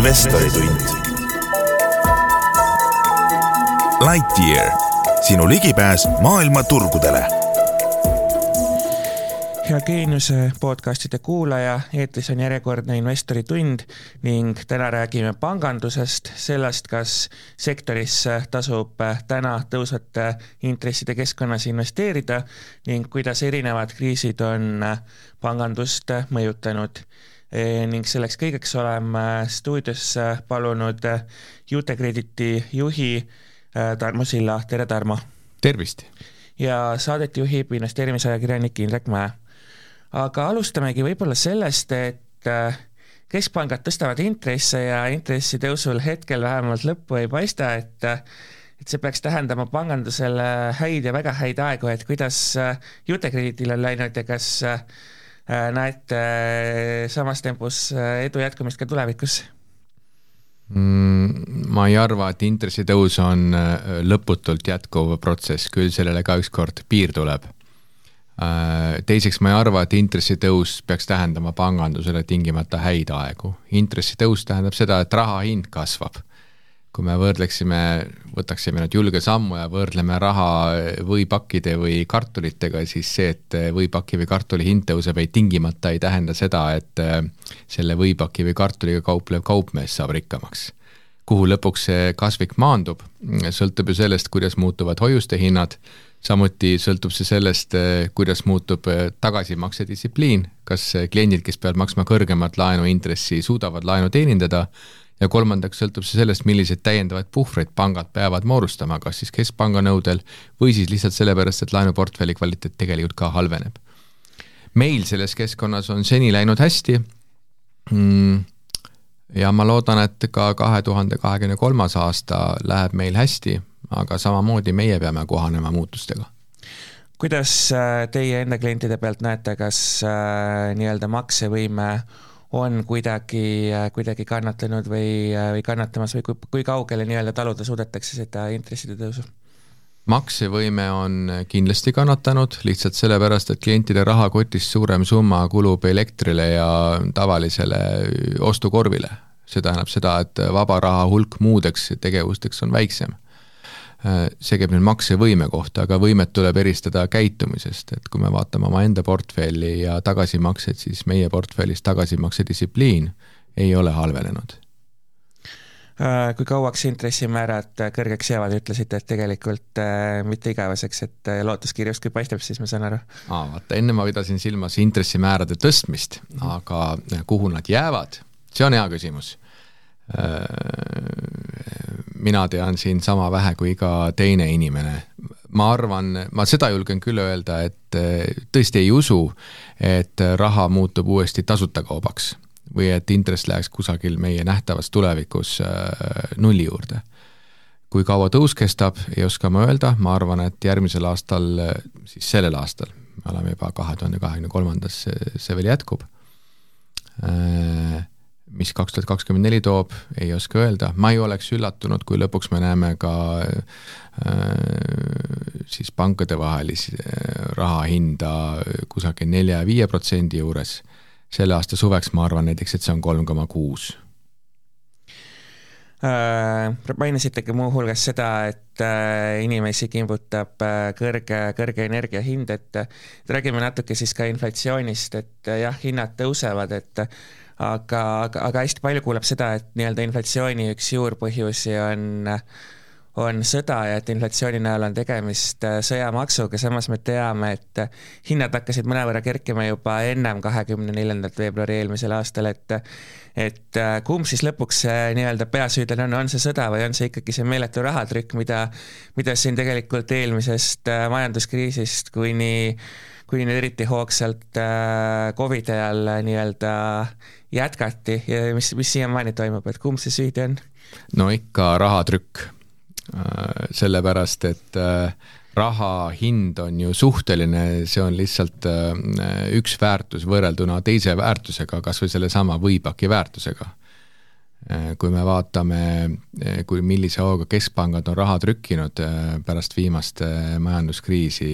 investoritund. Lightyear, sinu ligipääs maailma turgudele hea Geeniuse podcastide kuulaja, eetris on järjekordne investori tund ning täna räägime pangandusest, sellest, kas sektorisse tasub täna tõusvate intresside keskkonnas investeerida ning kuidas erinevad kriisid on pangandust mõjutanud. E, ning selleks kõigeks oleme stuudiosse palunud Jute Krediti juhi Tarmo Silla, tere Tarmo! tervist! ja saadet juhib investeerimisajakirjanik Indrek Mäe aga alustamegi võib-olla sellest, et äh, keskpangad tõstavad intresse ja intressitõusul hetkel vähemalt lõppu ei paista, et äh, et see peaks tähendama pangandusele häid ja väga häid aegu, et kuidas äh, jutekrediidil on läinud ja kas näete samas tempos edu jätkumist ka tulevikus? Mm, ma ei arva, et intressitõus on lõputult jätkuv protsess, küll sellele ka ükskord piir tuleb Äh, teiseks, ma ei arva, et intressitõus peaks tähendama pangandusele tingimata häid aegu. intressitõus tähendab seda, et raha hind kasvab. Kui me võrdleksime, võtaksime nüüd julge sammu ja võrdleme raha võipakkide või kartulitega, siis see, et võipaki või kartuli hind tõuseb, ei tingimata ei tähenda seda, et äh, selle võipaki või kartuliga kauplev kaupmees saab rikkamaks. Kuhu lõpuks see kasvik maandub, sõltub ju sellest, kuidas muutuvad hoiuste hinnad. Samuti sõltub see sellest, eh, kuidas muutub eh, tagasimaksedistsipliin, kas kliendid, kes peavad maksma kõrgemat laenuintressi, suudavad laenu teenindada ja kolmandaks sõltub see sellest, milliseid täiendavaid puhvreid pangad peavad moodustama, kas siis keskpanga nõudel või siis lihtsalt sellepärast, et laenuportfelli kvaliteet tegelikult ka halveneb. meil selles keskkonnas on seni läinud hästi mm, ja ma loodan, et ka kahe tuhande kahekümne kolmas aasta läheb meil hästi aga samamoodi meie peame kohanema muutustega kuidas äh, teie enda klientide pealt näete, kas äh, nii-öelda maksevõime on kuidagi, äh, kuidagi kannatanud või, või kannatamas või kui, kui kaugele nii-öelda taluda suudetakse seda intresside tõusu? maksevõime on kindlasti kannatanud, lihtsalt sellepärast, et klientide rahakotist suurem summa kulub elektrile ja tavalisele ostukorvile. see tähendab seda, et vaba raha hulk muudeks tegevusteks on väiksem Äh, see käib nüüd maksevõime kohta, aga võimet tuleb eristada käitumisest, et kui me vaatame omaenda portfelli ja tagasimakseid, siis meie portfellis tagasimaksedistsipliin ei ole halvenenud. Äh, kui kauaks intressimäärad kõrgeks jäävad, ütlesite, et tegelikult äh, mitte igaveseks, et äh, lootuskirjust kui paistab, siis ma saan aru? aa, vaata enne ma pidasin silmas intressimäärade tõstmist, aga kuhu nad jäävad, see on hea küsimus mina tean siin sama vähe kui iga teine inimene. ma arvan, ma seda julgen küll öelda, et eh, tõesti ei usu, et raha muutub uuesti tasuta kaubaks või et intress läheks kusagil meie nähtavas tulevikus eh, nulli juurde. kui kaua tõus kestab, ei oska ma öelda, ma arvan, et järgmisel aastal, siis sellel aastal, me oleme juba kahe tuhande kahekümne kolmandas, see veel jätkub äh, mis kaks tuhat kakskümmend neli toob, ei oska öelda, ma ei oleks üllatunud, kui lõpuks me näeme ka äh, siis pankadevahelisi äh, raha hinda kusagil nelja ja viie protsendi juures. selle aasta suveks ma arvan näiteks, et see on kolm koma kuus äh, mainisitegi muuhulgas seda, et äh, inimesi kimbutab äh, kõrge, kõrge energia hind, et räägime natuke siis ka inflatsioonist, et jah, hinnad tõusevad, et aga, aga, aga hästi palju kuuleb seda, et nii-öelda inflatsiooni üks juurpõhjusi on on sõda ja et inflatsiooni näol on tegemist äh, sõjamaksuga, samas me teame, et hinnad hakkasid mõnevõrra kerkima juba ennem kahekümne neljandat veebruari eelmisel aastal, et et äh, kumb siis lõpuks see nii-öelda peasüüdlane on, on see sõda või on see ikkagi see meeletu rahatrükk, mida, mida siin tegelikult eelmisest äh, majanduskriisist kuni kuni nüüd eriti hoogsalt Covidi ajal nii-öelda jätkati ja mis, mis siiamaani toimub, et kumb see süüdi on? no ikka rahatrükk, äh, sellepärast et äh, raha hind on ju suhteline, see on lihtsalt äh, üks väärtus võrrelduna teise väärtusega, kas või sellesama võipaki väärtusega. kui me vaatame, kui millise hooga keskpangad on raha trükkinud pärast viimast majanduskriisi,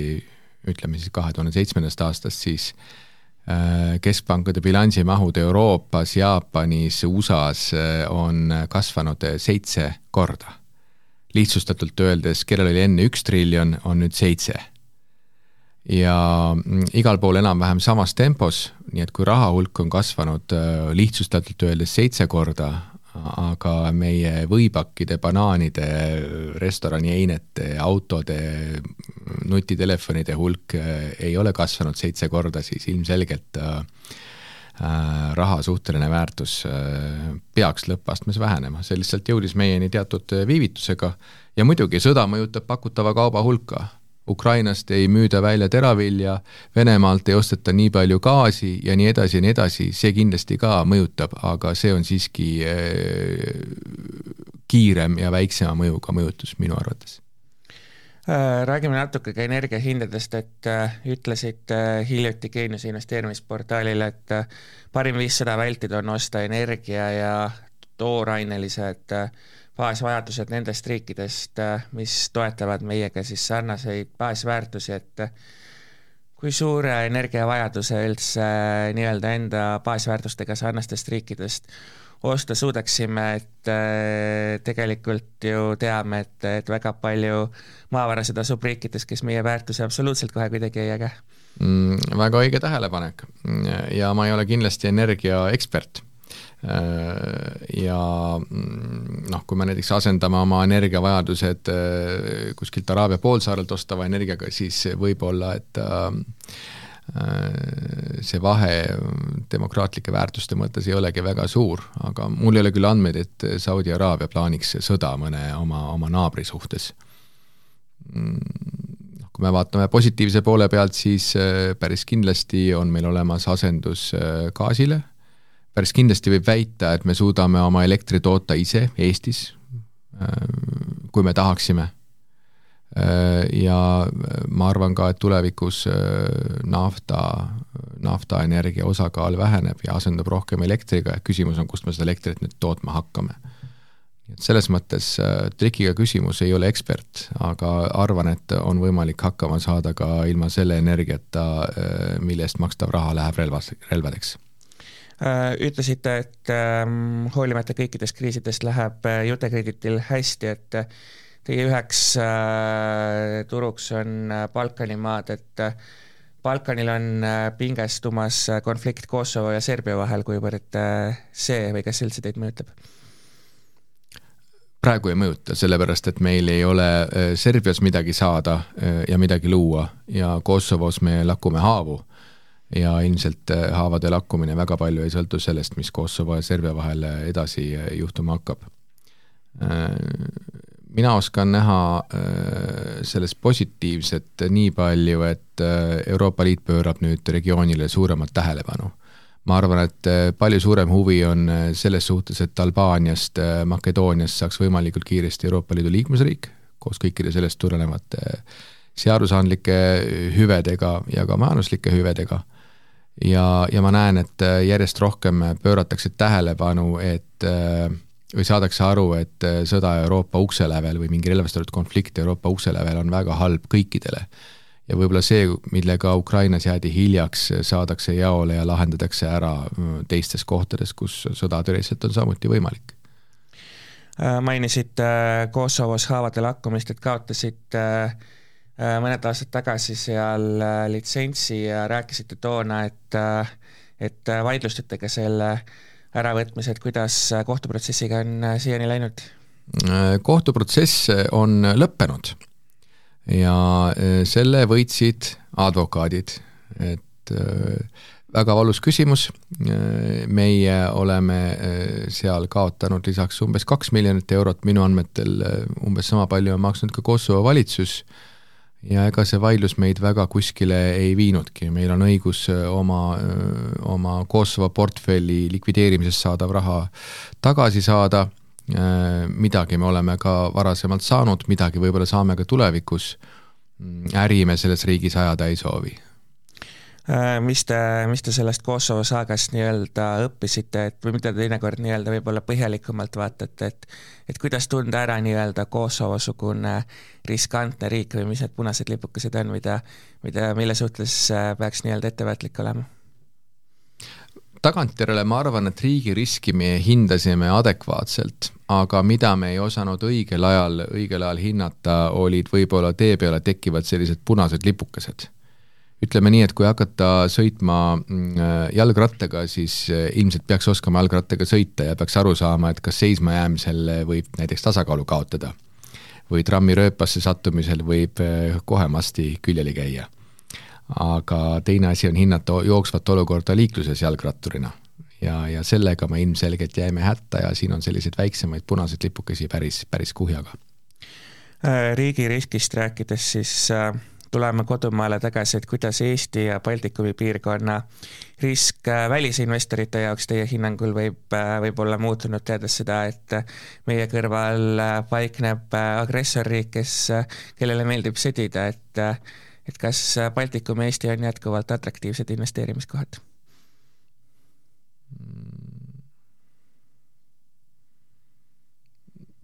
ütleme siis kahe tuhande seitsmendast aastast, siis keskpankade bilansimahud Euroopas, Jaapanis, USA-s on kasvanud seitse korda. lihtsustatult öeldes, kellel oli enne üks triljon, on nüüd seitse ja mm, igal pool enam-vähem samas tempos, nii et kui raha hulk on kasvanud äh, lihtsustatult öeldes seitse korda, aga meie võibakkide, banaanide, restoranieinete, autode, nutitelefonide hulk äh, ei ole kasvanud seitse korda, siis ilmselgelt äh, raha suhteline väärtus peaks lõppastmes vähenema, see lihtsalt jõudis meieni teatud viivitusega. Ja muidugi sõda mõjutab pakutava kauba hulka Ukrainast ei müüda välja teravilja, Venemaalt ei osteta nii palju gaasi ja nii edasi ja nii edasi, see kindlasti ka mõjutab, aga see on siiski äh, kiirem ja väiksema mõjuga mõjutus minu arvates. Äh, räägime natuke ka energiahindadest, et äh, ütlesite hiljuti Geeniuse investeerimisportaalile, et parim viis seda vältida on osta energia ja toorainelised baasvajadused nendest riikidest, mis toetavad meiega siis sarnaseid baasväärtusi, et kui suure energiavajaduse üldse nii-öelda enda baasväärtustega sarnastest riikidest osta suudaksime, et äh, tegelikult ju teame, et, et väga palju maavarasid asub riikides, kes meie väärtusi absoluutselt kohe kuidagi ei jaga mm,. väga õige tähelepanek ja ma ei ole kindlasti energiaekspert Äh, ja mm, noh, kui me näiteks asendame oma energiavajadused äh, kuskilt Araabia poolsaarelt ostava energiaga, siis võib-olla, et äh, see vahe demokraatlike väärtuste mõttes ei olegi väga suur, aga mul ei ole küll andmeid, et Saudi Araabia plaaniks sõda mõne oma, oma naabri suhtes. Mm, noh, kui me vaatame positiivse poole pealt, siis päris kindlasti on meil olemas asendus gaasile päris kindlasti võib väita, et me suudame oma elektri toota ise Eestis, äh, kui me tahaksime. Äh, ja ma arvan ka, et tulevikus äh, nafta, naftaenergia osakaal väheneb ja asendub rohkem elektriga küsimus on, kust me seda elektrit nüüd tootma hakkame. et selles mõttes trikiga küsimus ei ole ekspert, aga arvan, et on võimalik hakkama saada ka ilma selle energiata, mille eest makstav raha läheb relvas, relvadeks Äh, ütlesite, et ähm, hoolimata kõikidest kriisidest läheb äh, Jutekreditil hästi, et äh, teie üheks turuks on Balkanimaad, et Balkanil on pingestumas konflikt Kosovo ja Serbia vahel, kuivõrd see või kas üldse teid mõjutab? praegu ei mõjuta, sellepärast et meil ei ole Serbias midagi saada ja midagi luua ja Kosovos me lakume haavu ja ilmselt äh, haavade lakkumine väga palju ei sõltu sellest, mis Kosovo ja Serbia vahel äh, edasi äh, juhtuma hakkab. mina oskan näha selles positiivset nii palju, et Euroopa Liit pöörab nüüd regioonile suuremat tähelepanu. ma arvan, et palju suurem huvi on selles suhtes, et Albaaniast, Makedooniast saaks võimalikult kiiresti Euroopa Liidu liikmesriik, koos kõikide sellest tulenevate seadusandlike hüvedega ja ka majanduslike hüvedega ja, ja ma näen, et äh, järjest rohkem pööratakse tähelepanu, et äh, või saadakse aru, et äh, sõda Euroopa ukse lävel või mingi relvastatud konflikt Euroopa ukse lävel on väga halb kõikidele. ja võib-olla see, millega Ukrainas jäädi hiljaks, saadakse jaole ja lahendatakse ära teistes kohtades, kus sõda tõeliselt on samuti võimalik. mainisite Kosovos haavade lakkumist, et kaotasite äh, Äh, mõned aastad tagasi seal äh, litsentsi ja rääkisite toona, et, äh, et vaidlustate ka selle äravõtmise, et kuidas kohtuprotsessiga on siiani läinud? kohtuprotsess on lõppenud. Ja selle võitsid advokaadid, et väga valus küsimus, meie oleme seal kaotanud lisaks umbes kaks miljonit eurot, minu andmetel umbes sama palju on maksnud ka Kosovo valitsus ja ega see vaidlus meid väga kuskile ei viinudki, meil on õigus äh, oma, äh, oma Kosovo portfelli likvideerimisest saadav raha tagasi saada, äh, midagi me oleme ka varasemalt saanud, midagi võib-olla saame ka tulevikus, mm, äri me selles riigis ajada ei soovi mis te, mis te sellest Kosovo saagast nii-öelda õppisite, et või mida te teinekord nii-öelda võib-olla põhjalikumalt vaatate, et et kuidas tunda ära nii-öelda Kosovo-sugune riskantne riik või mis need punased lipukesed on, mida, mida, mille suhtes äh, peaks nii-öelda ettevaatlik olema? tagantjärele ma arvan, et riigi riski me hindasime adekvaatselt, aga mida me ei osanud õigel ajal, õigel ajal hinnata, olid võib-olla tee peale tekkivad sellised punased lipukesed. Ütleme nii, et kui hakata sõitma mm, jalgrattaga, siis äh, ilmselt peaks oskama jalgrattaga sõita ja peaks aru saama, et kas seismajäämisel võib näiteks tasakaalu kaotada või trammirööpasse sattumisel võib äh, kohe masti küljeli käia aga teine asi on hinnata jooksvat olukorda liikluses jalgratturina. ja, ja sellega me ilmselgelt jäime hätta ja siin on selliseid väiksemaid punaseid lipukesi päris, päris kuhjaga. Äh, riigi riskist rääkides, siis äh, tuleme kodumaale tagasi, et kuidas Eesti ja Baltikumi piirkonna risk äh, välisinvestorite jaoks teie hinnangul võib, võib olla muutunud, teades seda, et meie kõrval paikneb agressorriik, kes, kellele meeldib sõdida, et et kas Baltikum ja Eesti on jätkuvalt atraktiivsed investeerimiskohad?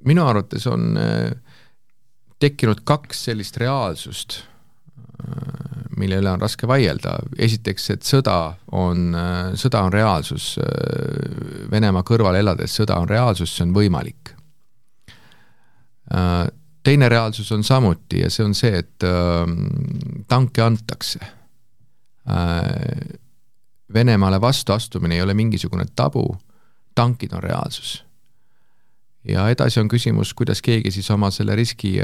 minu arvates on äh, tekkinud kaks sellist reaalsust, äh, mille üle on raske vaielda, esiteks, et sõda on, sõda on reaalsus, Venemaa kõrval elades sõda on reaalsus, see on võimalik teine reaalsus on samuti ja see on see, et äh, tanke antakse. Venemaale vastuastumine ei ole mingisugune tabu, tankid on reaalsus. Ja edasi on küsimus, kuidas keegi siis oma selle riski,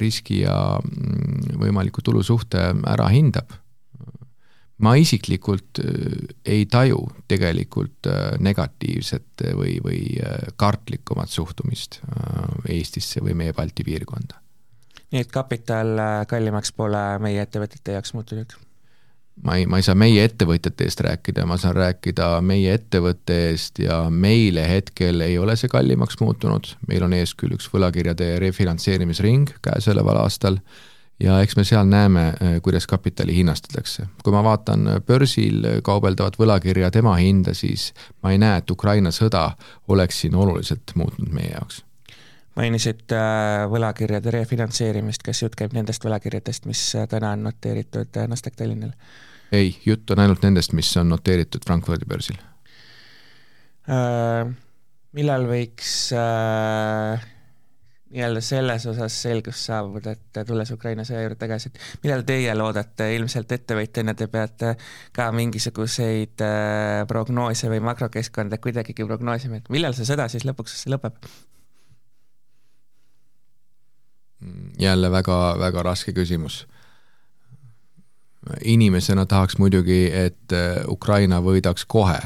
riski ja mm, võimaliku tulu suhte ära hindab ma isiklikult äh, ei taju tegelikult äh, negatiivset või, või äh, kartlikumat suhtumist Eestisse või meie Balti piirkonda. nii et kapital kallimaks pole meie ettevõtete jaoks muutunud? Ma ei, ma ei saa meie ettevõtjate eest rääkida, ma saan rääkida meie ettevõtte eest ja meile hetkel ei ole see kallimaks muutunud, meil on ees küll üks võlakirjade refinantseerimisring käesoleval aastal ja eks me seal näeme, kuidas kapitali hinnastatakse. kui ma vaatan börsil kaubeldavat võlakirja, tema hinda, siis ma ei näe, et Ukraina sõda oleks siin oluliselt muutnud meie jaoks. Mainisid äh, võlakirjade refinantseerimist, kas jutt käib nendest võlakirjadest, mis täna on noteeritud Nasdaq Tallinnal? ei, jutt on ainult nendest, mis on noteeritud Frankfurdi börsil äh,. millal võiks äh nii-öelda selles osas selgust saabuda, et tulles Ukraina sõja juurde tagasi, et millal teie loodate, ilmselt ettevõtjana te peate ka mingisuguseid äh, prognoose või makrokeskkonda kuidagigi prognoosima, et millal see sõda siis lõpuks lõpeb? Jälle väga, väga raske küsimus. inimesena tahaks muidugi, et Ukraina võidaks kohe,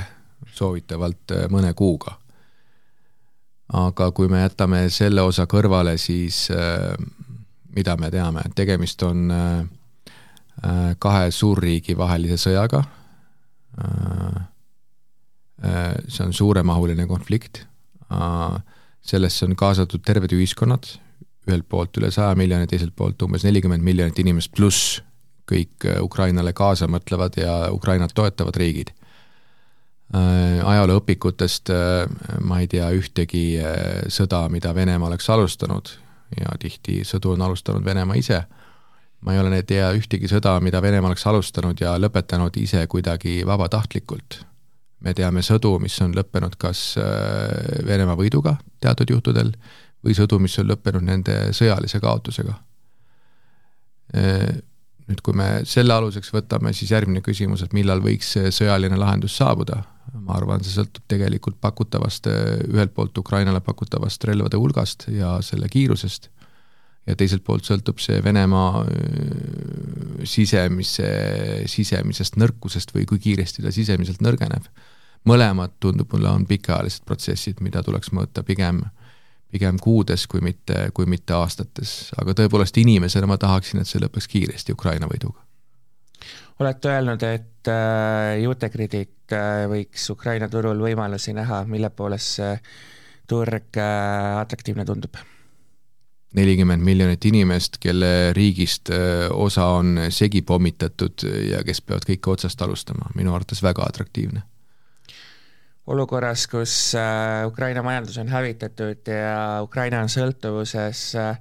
soovitavalt mõne kuuga aga kui me jätame selle osa kõrvale, siis äh, mida me teame, tegemist on äh, äh, kahe suurriigi vahelise sõjaga. see on suuremahuline konflikt. sellesse on kaasatud terved ühiskonnad, ühelt poolt üle saja miljoni, teiselt poolt umbes nelikümmend miljonit inimest, pluss kõik Ukrainale kaasa mõtlevad ja Ukrainat toetavad riigid Äh, ajalooõpikutest äh, ma ei tea ühtegi äh, sõda, mida Venemaa oleks alustanud ja tihti sõdu on alustanud Venemaa ise. ma ei ole ei tea ühtegi sõda, mida Venemaa oleks alustanud ja lõpetanud ise kuidagi vabatahtlikult. me teame sõdu, mis on lõppenud kas Venemaa võiduga teatud juhtudel või sõdu, mis on lõppenud nende sõjalise kaotusega. Nüüd, kui me selle aluseks võtame, siis järgmine küsimus, et millal võiks see sõjaline lahendus saabuda ma arvan, see sõltub tegelikult pakutavast, ühelt poolt Ukrainale pakutavast relvade hulgast ja selle kiirusest, ja teiselt poolt sõltub see Venemaa äh, sisemise, sisemisest nõrkusest või kui kiiresti ta sisemiselt nõrgeneb. mõlemad, tundub mulle, on pikaajalised protsessid, mida tuleks mõõta pigem, pigem kuudes kui mitte, kui mitte aastates, aga tõepoolest inimesena ma tahaksin, et see lõpeks kiiresti Ukraina võiduga. Olete öelnud, et äh, juutekrediit äh, võiks Ukraina turul võimalusi näha, mille poolest see turg äh, atraktiivne tundub? nelikümmend miljonit inimest, kelle riigist osa on segi pommitatud ja kes peavad kõike otsast alustama, minu arvates väga atraktiivne olukorras, kus Ukraina majandus on hävitatud ja Ukraina on sõltuvuses äh,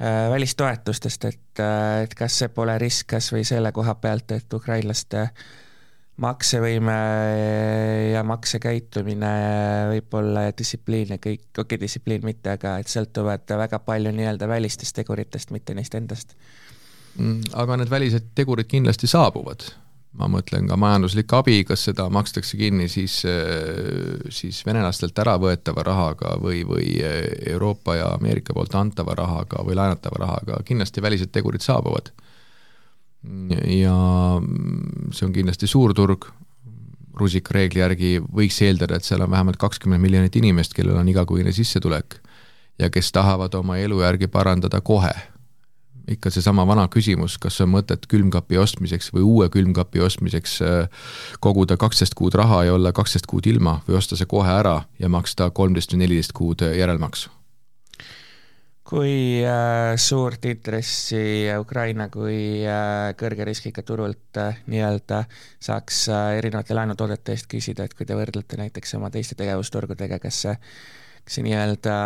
Äh, välistoetustest, et, äh, et kas see pole risk kas või selle koha pealt, et ukrainlaste maksevõime ja maksekäitumine võib-olla ja distsipliin ja kõik, okei distsipliin mitte, aga et sõltuvad väga palju nii-öelda välistest teguritest, mitte neist endast. Mm, aga need välised tegurid kindlasti saabuvad ma mõtlen ka majanduslik abi, kas seda makstakse kinni siis, siis venelastelt ära võetava rahaga või, või Euroopa ja Ameerika poolt antava rahaga või laenatava rahaga, kindlasti välised tegurid saabuvad. ja see on kindlasti suur turg, rusikareegli järgi võiks eeldada, et seal on vähemalt kakskümmend miljonit inimest, kellel on igakuine sissetulek ja kes tahavad oma elujärgi parandada kohe ikka seesama vana küsimus, kas on mõtet külmkapi ostmiseks või uue külmkapi ostmiseks äh, koguda kaksteist kuud raha ja olla kaksteist kuud ilma või osta see kohe ära ja maksta kolmteist või neliteist kuud äh, järelmaksu? kui äh, suurt intressi Ukraina kui äh, kõrge riskiga turult äh, nii-öelda saaks äh, erinevate laenutoodete eest küsida, et kui te võrdlete näiteks oma teiste tegevusturgudega, kas see, kas see nii-öelda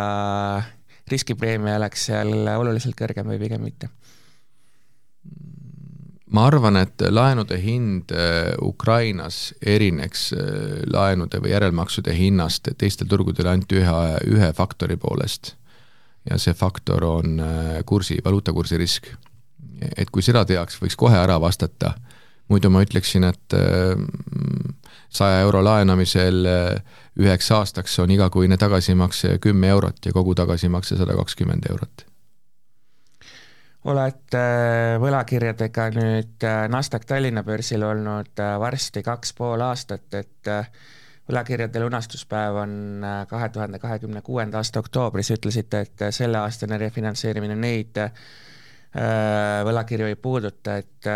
äh, riskipreemia oleks seal oluliselt kõrgem või pigem mitte? ma arvan, et laenude hind äh, Ukrainas erineks äh, laenude või järelmaksude hinnast teistel turgudel ainult ühe, ühe faktori poolest. ja see faktor on äh, kursi, valuutakursi risk. et kui seda teaks, võiks kohe ära vastata, muidu ma ütleksin, et saja euro laenamisel üheks aastaks on igakuine tagasimakse kümme eurot ja kogu tagasimakse sada kakskümmend eurot. olete äh, võlakirjadega nüüd äh, Nasdaq Tallinna börsil olnud varsti kaks pool aastat, et võlakirjade lunastuspäev on kahe tuhande kahekümne kuuenda aasta oktoobris, ütlesite, et selleaastane refinantseerimine neid võlakirju ei puuduta, et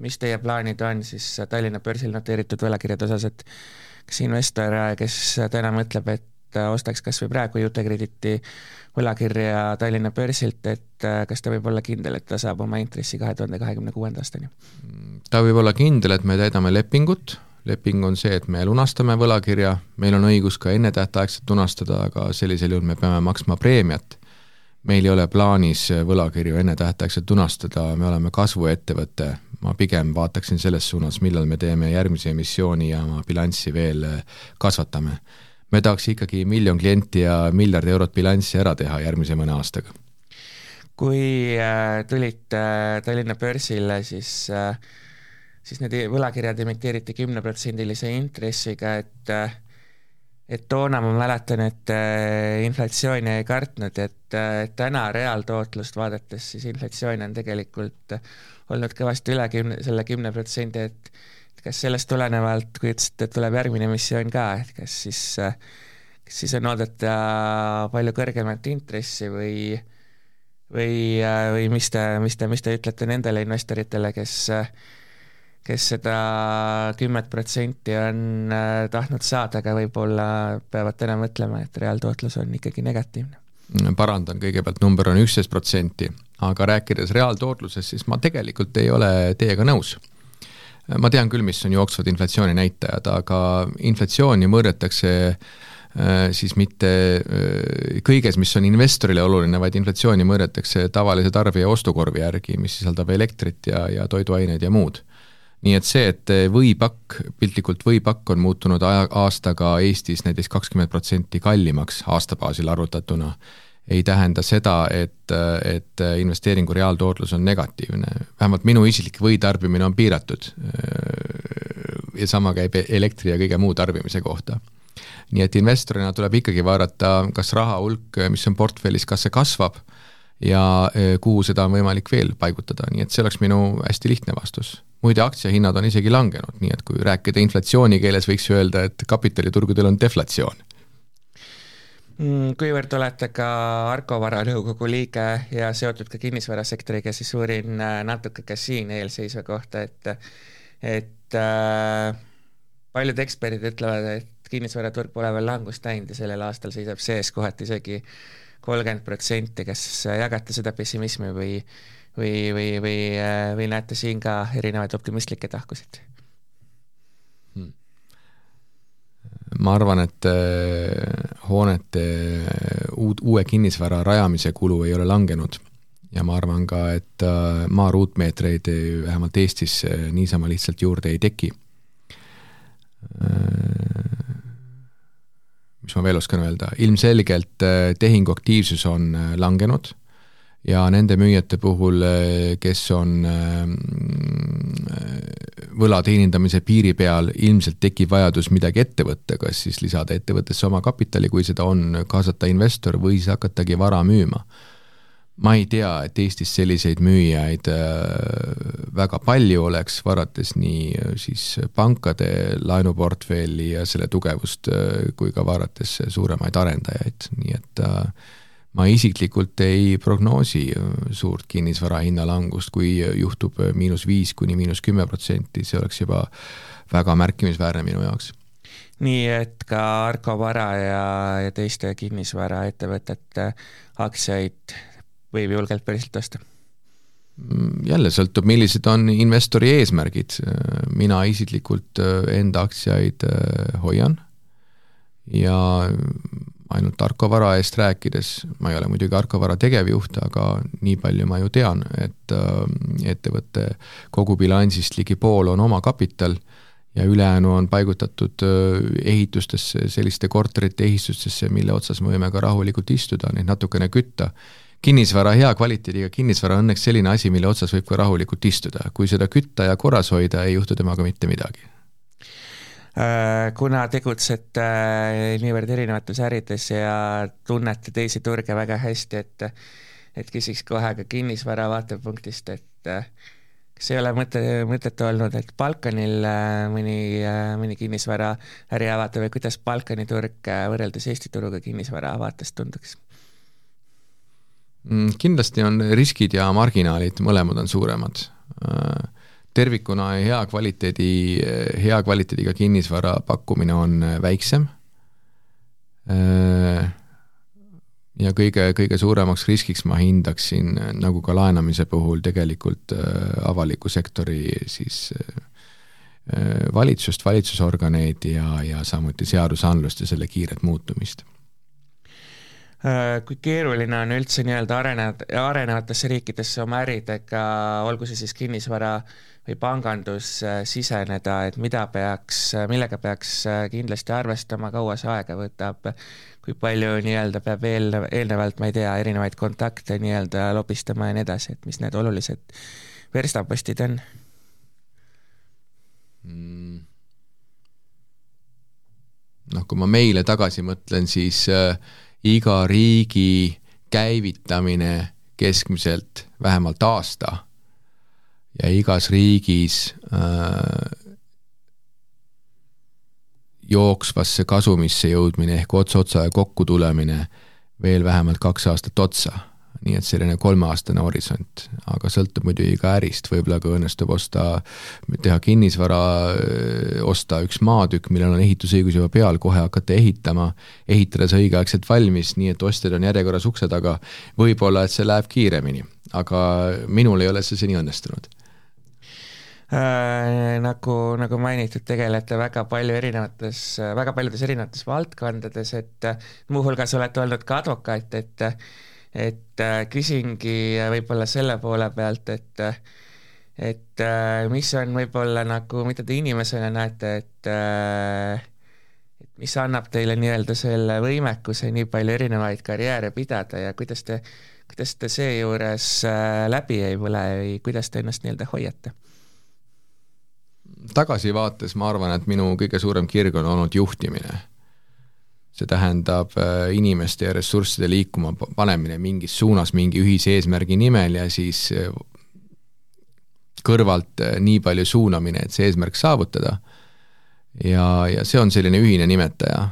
mis teie plaanid on siis Tallinna börsil noteeritud võlakirjade osas, et kas investor, kes täna mõtleb, et ostaks kas või praegu Jutekrediti võlakirja Tallinna börsilt, et kas ta võib olla kindel, et ta saab oma intressi kahe tuhande kahekümne kuuenda aastani? ta võib olla kindel, et me täidame lepingut, leping on see, et me lunastame võlakirja, meil on õigus ka ennetähtaegselt lunastada, aga sellisel juhul me peame maksma preemiat meil ei ole plaanis võlakirju ennetähtaegselt lunastada, me oleme kasvuettevõte, ma pigem vaataksin selles suunas, millal me teeme järgmise emissiooni ja oma bilanssi veel äh, kasvatame. me tahaks ikkagi miljon klienti ja miljard eurot bilanssi ära teha järgmise mõne aastaga. kui äh, tulite äh, Tallinna börsile, siis siis need võlakirjad emiteeriti kümneprotsendilise intressiga, et et toona ma mäletan, et inflatsiooni ei kartnud, et täna reaaltootlust vaadates siis inflatsioon on tegelikult olnud kõvasti üle kümne, selle kümne protsendi, et kas sellest tulenevalt, kui ütlesite, et tuleb järgmine missioon ka, et kas siis, kas siis on oodata palju kõrgemat intressi või või, või mis te, mis te, mis te ütlete nendele investoritele, kes kes seda kümmet protsenti on tahtnud saada, aga võib-olla peavad täna mõtlema, et reaaltootlus on ikkagi negatiivne? parandan, kõigepealt number on üksteist protsenti aga rääkides reaaltootlusest, siis ma tegelikult ei ole teiega nõus. ma tean küll, mis on jooksvad inflatsiooni näitajad, aga inflatsiooni mõõdetakse äh, siis mitte äh, kõiges, mis on investorile oluline, vaid inflatsiooni mõõdetakse tavalise tarbija ostukorvi järgi, mis sisaldab elektrit ja, ja toiduaineid ja muud. Nii et see, et võipakk, piltlikult võipakk on muutunud aja, aastaga Eestis näiteks kakskümmend protsenti kallimaks aasta baasil arvutatuna ei tähenda seda, et, et investeeringu reaaltootlus on negatiivne. vähemalt minu isiklik võitarbimine on piiratud. ja sama käib elektri ja kõige muu tarbimise kohta. nii et investorina tuleb ikkagi vaadata, kas raha hulk, mis on portfellis, kas see kasvab ja kuhu seda on võimalik veel paigutada, nii et see oleks minu hästi lihtne vastus. Muide, aktsiahinnad on isegi langenud, nii et kui rääkida inflatsiooni keeles, võiks öelda, et kapitaliturgudel on deflatsioon. Mm, kuivõrd olete ka Arko Vara nõukogu liige ja seotud ka kinnisvarasektoriga, siis uurin äh, natuke ka siin eelseisva kohta, et et äh, paljud eksperdid ütlevad, et kinnisvaraturg pole veel langust näinud ja sellel aastal seisab sees kohati isegi kolmkümmend protsenti, kas jagate seda pessimismi või või, või, või, äh, või näete siin ka erinevaid optimistlikke tahkusid hmm.? ma arvan, et äh, hoonete äh, uut, uue kinnisvara rajamise kulu ei ole langenud ja ma arvan ka, et maa ruutmeetreid vähemalt Eestis niisama lihtsalt juurde ei teki. mis ma veel oskan öelda, ilmselgelt tehinguaktiivsus on langenud ja nende müüjate puhul, kes on võla teenindamise piiri peal, ilmselt tekib vajadus midagi ette võtta, kas siis lisada ettevõttesse oma kapitali, kui seda on, kaasata investor või siis hakatagi vara müüma. ma ei tea, et Eestis selliseid müüjaid väga palju oleks, vaadates nii siis pankade laenuportfelli ja selle tugevust, kui ka vaadates suuremaid arendajaid, nii et äh, ma isiklikult ei prognoosi äh, suurt kinnisvara hinna langust, kui juhtub äh, miinus viis kuni miinus kümme protsenti, see oleks juba väga märkimisväärne minu jaoks. nii et ka Arko Vara ja, ja teiste kinnisvaraettevõtete aktsiaid võib julgelt börsilt osta? Mm, jälle sõltub, millised on investori eesmärgid, mina isiklikult äh, enda aktsiaid hoian ja ainult tarkvara eest rääkides, ma ei ole muidugi tarkvara tegevjuht, aga nii palju ma ju tean, et äh, ettevõtte kogubilansist ligi pool on omakapital ja ülejäänu on paigutatud äh, ehitustesse, selliste korterite ehitustesse, mille otsas me võime ka rahulikult istuda, neid natukene kütta. kinnisvara, hea kvaliteediga kinnisvara on õnneks selline asi, mille otsas võib ka rahulikult istuda, kui seda kütta ja korras hoida, ei juhtu temaga mitte midagi kuna tegutsete äh, niivõrd erinevates ärides ja tunnete teisi turge väga hästi, et et küsiks kohe ka kinnisvara vaatepunktist, et äh, kas ei ole mõte, mõtet olnud, et Balkanil mõni, mõni kinnisvara äri avada või kuidas Balkani turg võrreldes Eesti turuga kinnisvara vaatest tunduks? Mm, kindlasti on riskid ja marginaalid, mõlemad on suuremad tervikuna hea kvaliteedi, hea kvaliteediga kinnisvara pakkumine on äh, väiksem. Äh, ja kõige, kõige suuremaks riskiks ma hindaksin, äh, nagu ka laenamise puhul, tegelikult avaliku sektori siis valitsust, valitsusorganeid ja, ja samuti seadusandlust ja selle kiiret muutumist kui keeruline on üldse nii-öelda arenevad, arenevatesse riikidesse oma äridega, olgu see siis kinnisvara või pangandus siseneda, et mida peaks, millega peaks kindlasti arvestama, kaua see aega võtab, kui palju nii-öelda peab eel, eelnevalt, ma ei tea, erinevaid kontakte nii-öelda lobistama ja nii edasi, et mis need olulised verstapostid on mm.? noh, kui ma meile tagasi mõtlen, siis äh, iga riigi käivitamine keskmiselt vähemalt aasta ja igas riigis äh, jooksvasse kasumisse jõudmine ehk ots otsaga kokku tulemine veel vähemalt kaks aastat otsa nii et selline kolmeaastane horisont, aga sõltub muidugi ka ärist, võib-olla ka õnnestub osta, teha kinnisvara, osta üks maatükk, millel on ehitusõigus juba peal, kohe hakata ehitama, ehitada see õigeaegselt valmis, nii et ostjad on järjekorras ukse taga. võib-olla, et see läheb kiiremini, aga minul ei ole see seni õnnestunud. Äh, nagu, nagu mainitud, tegelete väga palju erinevates, väga paljudes erinevates valdkondades, et muuhulgas olete olnud ka advokaat, et et äh, küsingi võib-olla selle poole pealt, et et äh, mis on võib-olla nagu, mida te inimesena näete, et äh, et mis annab teile nii-öelda selle võimekuse nii palju erinevaid karjääre pidada ja kuidas te, kuidas te seejuures läbi ei põle või kuidas te ennast nii-öelda hoiate? tagasivaates ma arvan, et minu kõige suurem kirg on olnud juhtimine see tähendab äh, inimeste ja ressursside liikuma panemine mingis suunas mingi ühise eesmärgi nimel ja siis äh, kõrvalt äh, nii palju suunamine, et see eesmärk saavutada. ja, ja see on selline ühine nimetaja.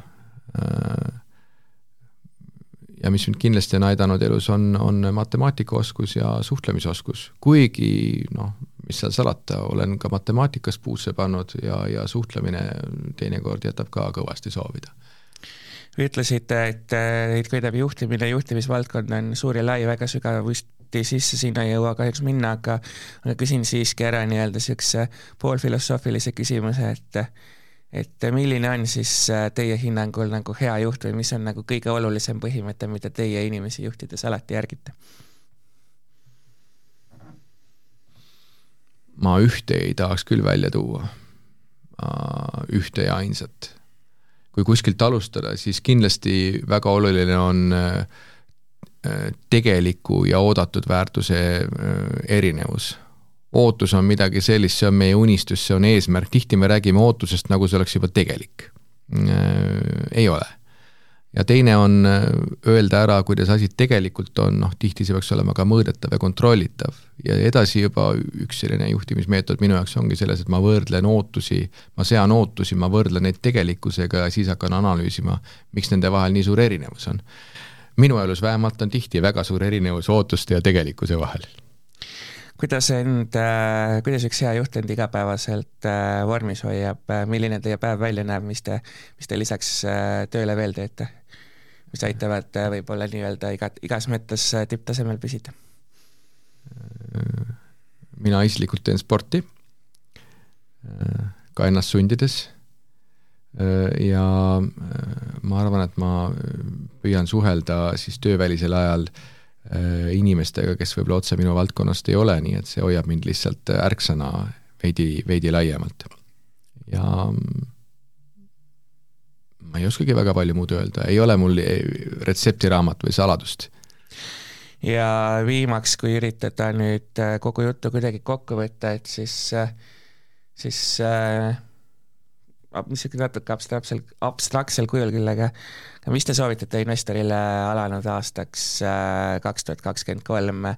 ja mis mind kindlasti on aidanud elus, on, on matemaatikaoskus ja suhtlemisoskus, kuigi noh, mis seal salata, olen ka matemaatikas puusse pannud ja, ja suhtlemine teinekord jätab ka kõvasti soovida ütlesite, et teid köidab juhtimine, juhtimisvaldkond on suur ja lai, väga sügavuti sisse sinna ei jõua kahjuks minna, aga aga küsin siiski ära nii-öelda niisuguse poolfilosoofilise küsimuse, et et milline on siis teie hinnangul nagu hea juht või mis on nagu kõige olulisem põhimõte, mida teie inimesi juhtides alati järgite? ma ühte ei tahaks küll välja tuua, ühte ja ainsat kui kuskilt alustada, siis kindlasti väga oluline on tegeliku ja oodatud väärtuse erinevus ootus on midagi sellist, see on meie unistus, see on eesmärk, tihti me räägime ootusest, nagu see oleks juba tegelik. ei ole. Ja teine on öelda ära, kuidas asi tegelikult on, noh tihti see peaks olema ka mõõdetav ja kontrollitav. ja edasi juba üks selline juhtimismeetod minu jaoks ongi selles, et ma võrdlen ootusi, ma sean ootusi, ma võrdlen neid tegelikkusega ja siis hakkan analüüsima, miks nende vahel nii suur erinevus on. minu elus vähemalt on tihti väga suur erinevus ootuste ja tegelikkuse vahel kuidas end, äh, kuidas üks hea juht end igapäevaselt äh, vormis hoiab, äh, milline teie päev välja näeb, mis te, mis te lisaks tööle veel teete? Mis aitavad võib-olla nii-öelda iga, igas mõttes tipptasemel püsida? mina isiklikult teen sporti, ka ennast sundides ja ma arvan, et ma püüan suhelda siis töövälisel ajal äh, Äh, inimestega, kes võib-olla otse minu valdkonnast ei ole, nii et see hoiab mind lihtsalt ärksõna veidi, veidi laiemalt. ja ma ei oskagi väga palju muud öelda, ei ole mul retseptiraamat või saladust. ja viimaks, kui üritada nüüd äh, kogu juttu kuidagi kokku võtta, et siis, äh, siis niisugune natuke abstraktsel, abstraktsel kujul küll, aga mis te soovitate investorile alanud aastaks kaks tuhat kakskümmend kolm,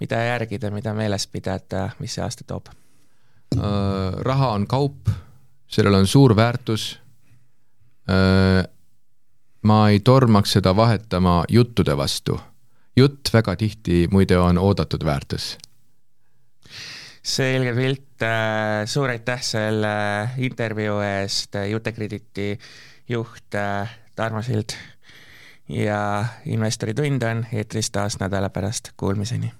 mida järgida, mida meeles pidada, mis see aasta toob? Äh, raha on kaup, sellel on suur väärtus. Äh, ma ei tormaks seda vahetama juttude vastu. jutt väga tihti muide on oodatud väärtus. Selge pilt, äh, suur aitäh selle intervjuu eest, Jutekrediti juht äh, Tarmo Sild. Ja investori tund on eetris taas nädala pärast, kuulmiseni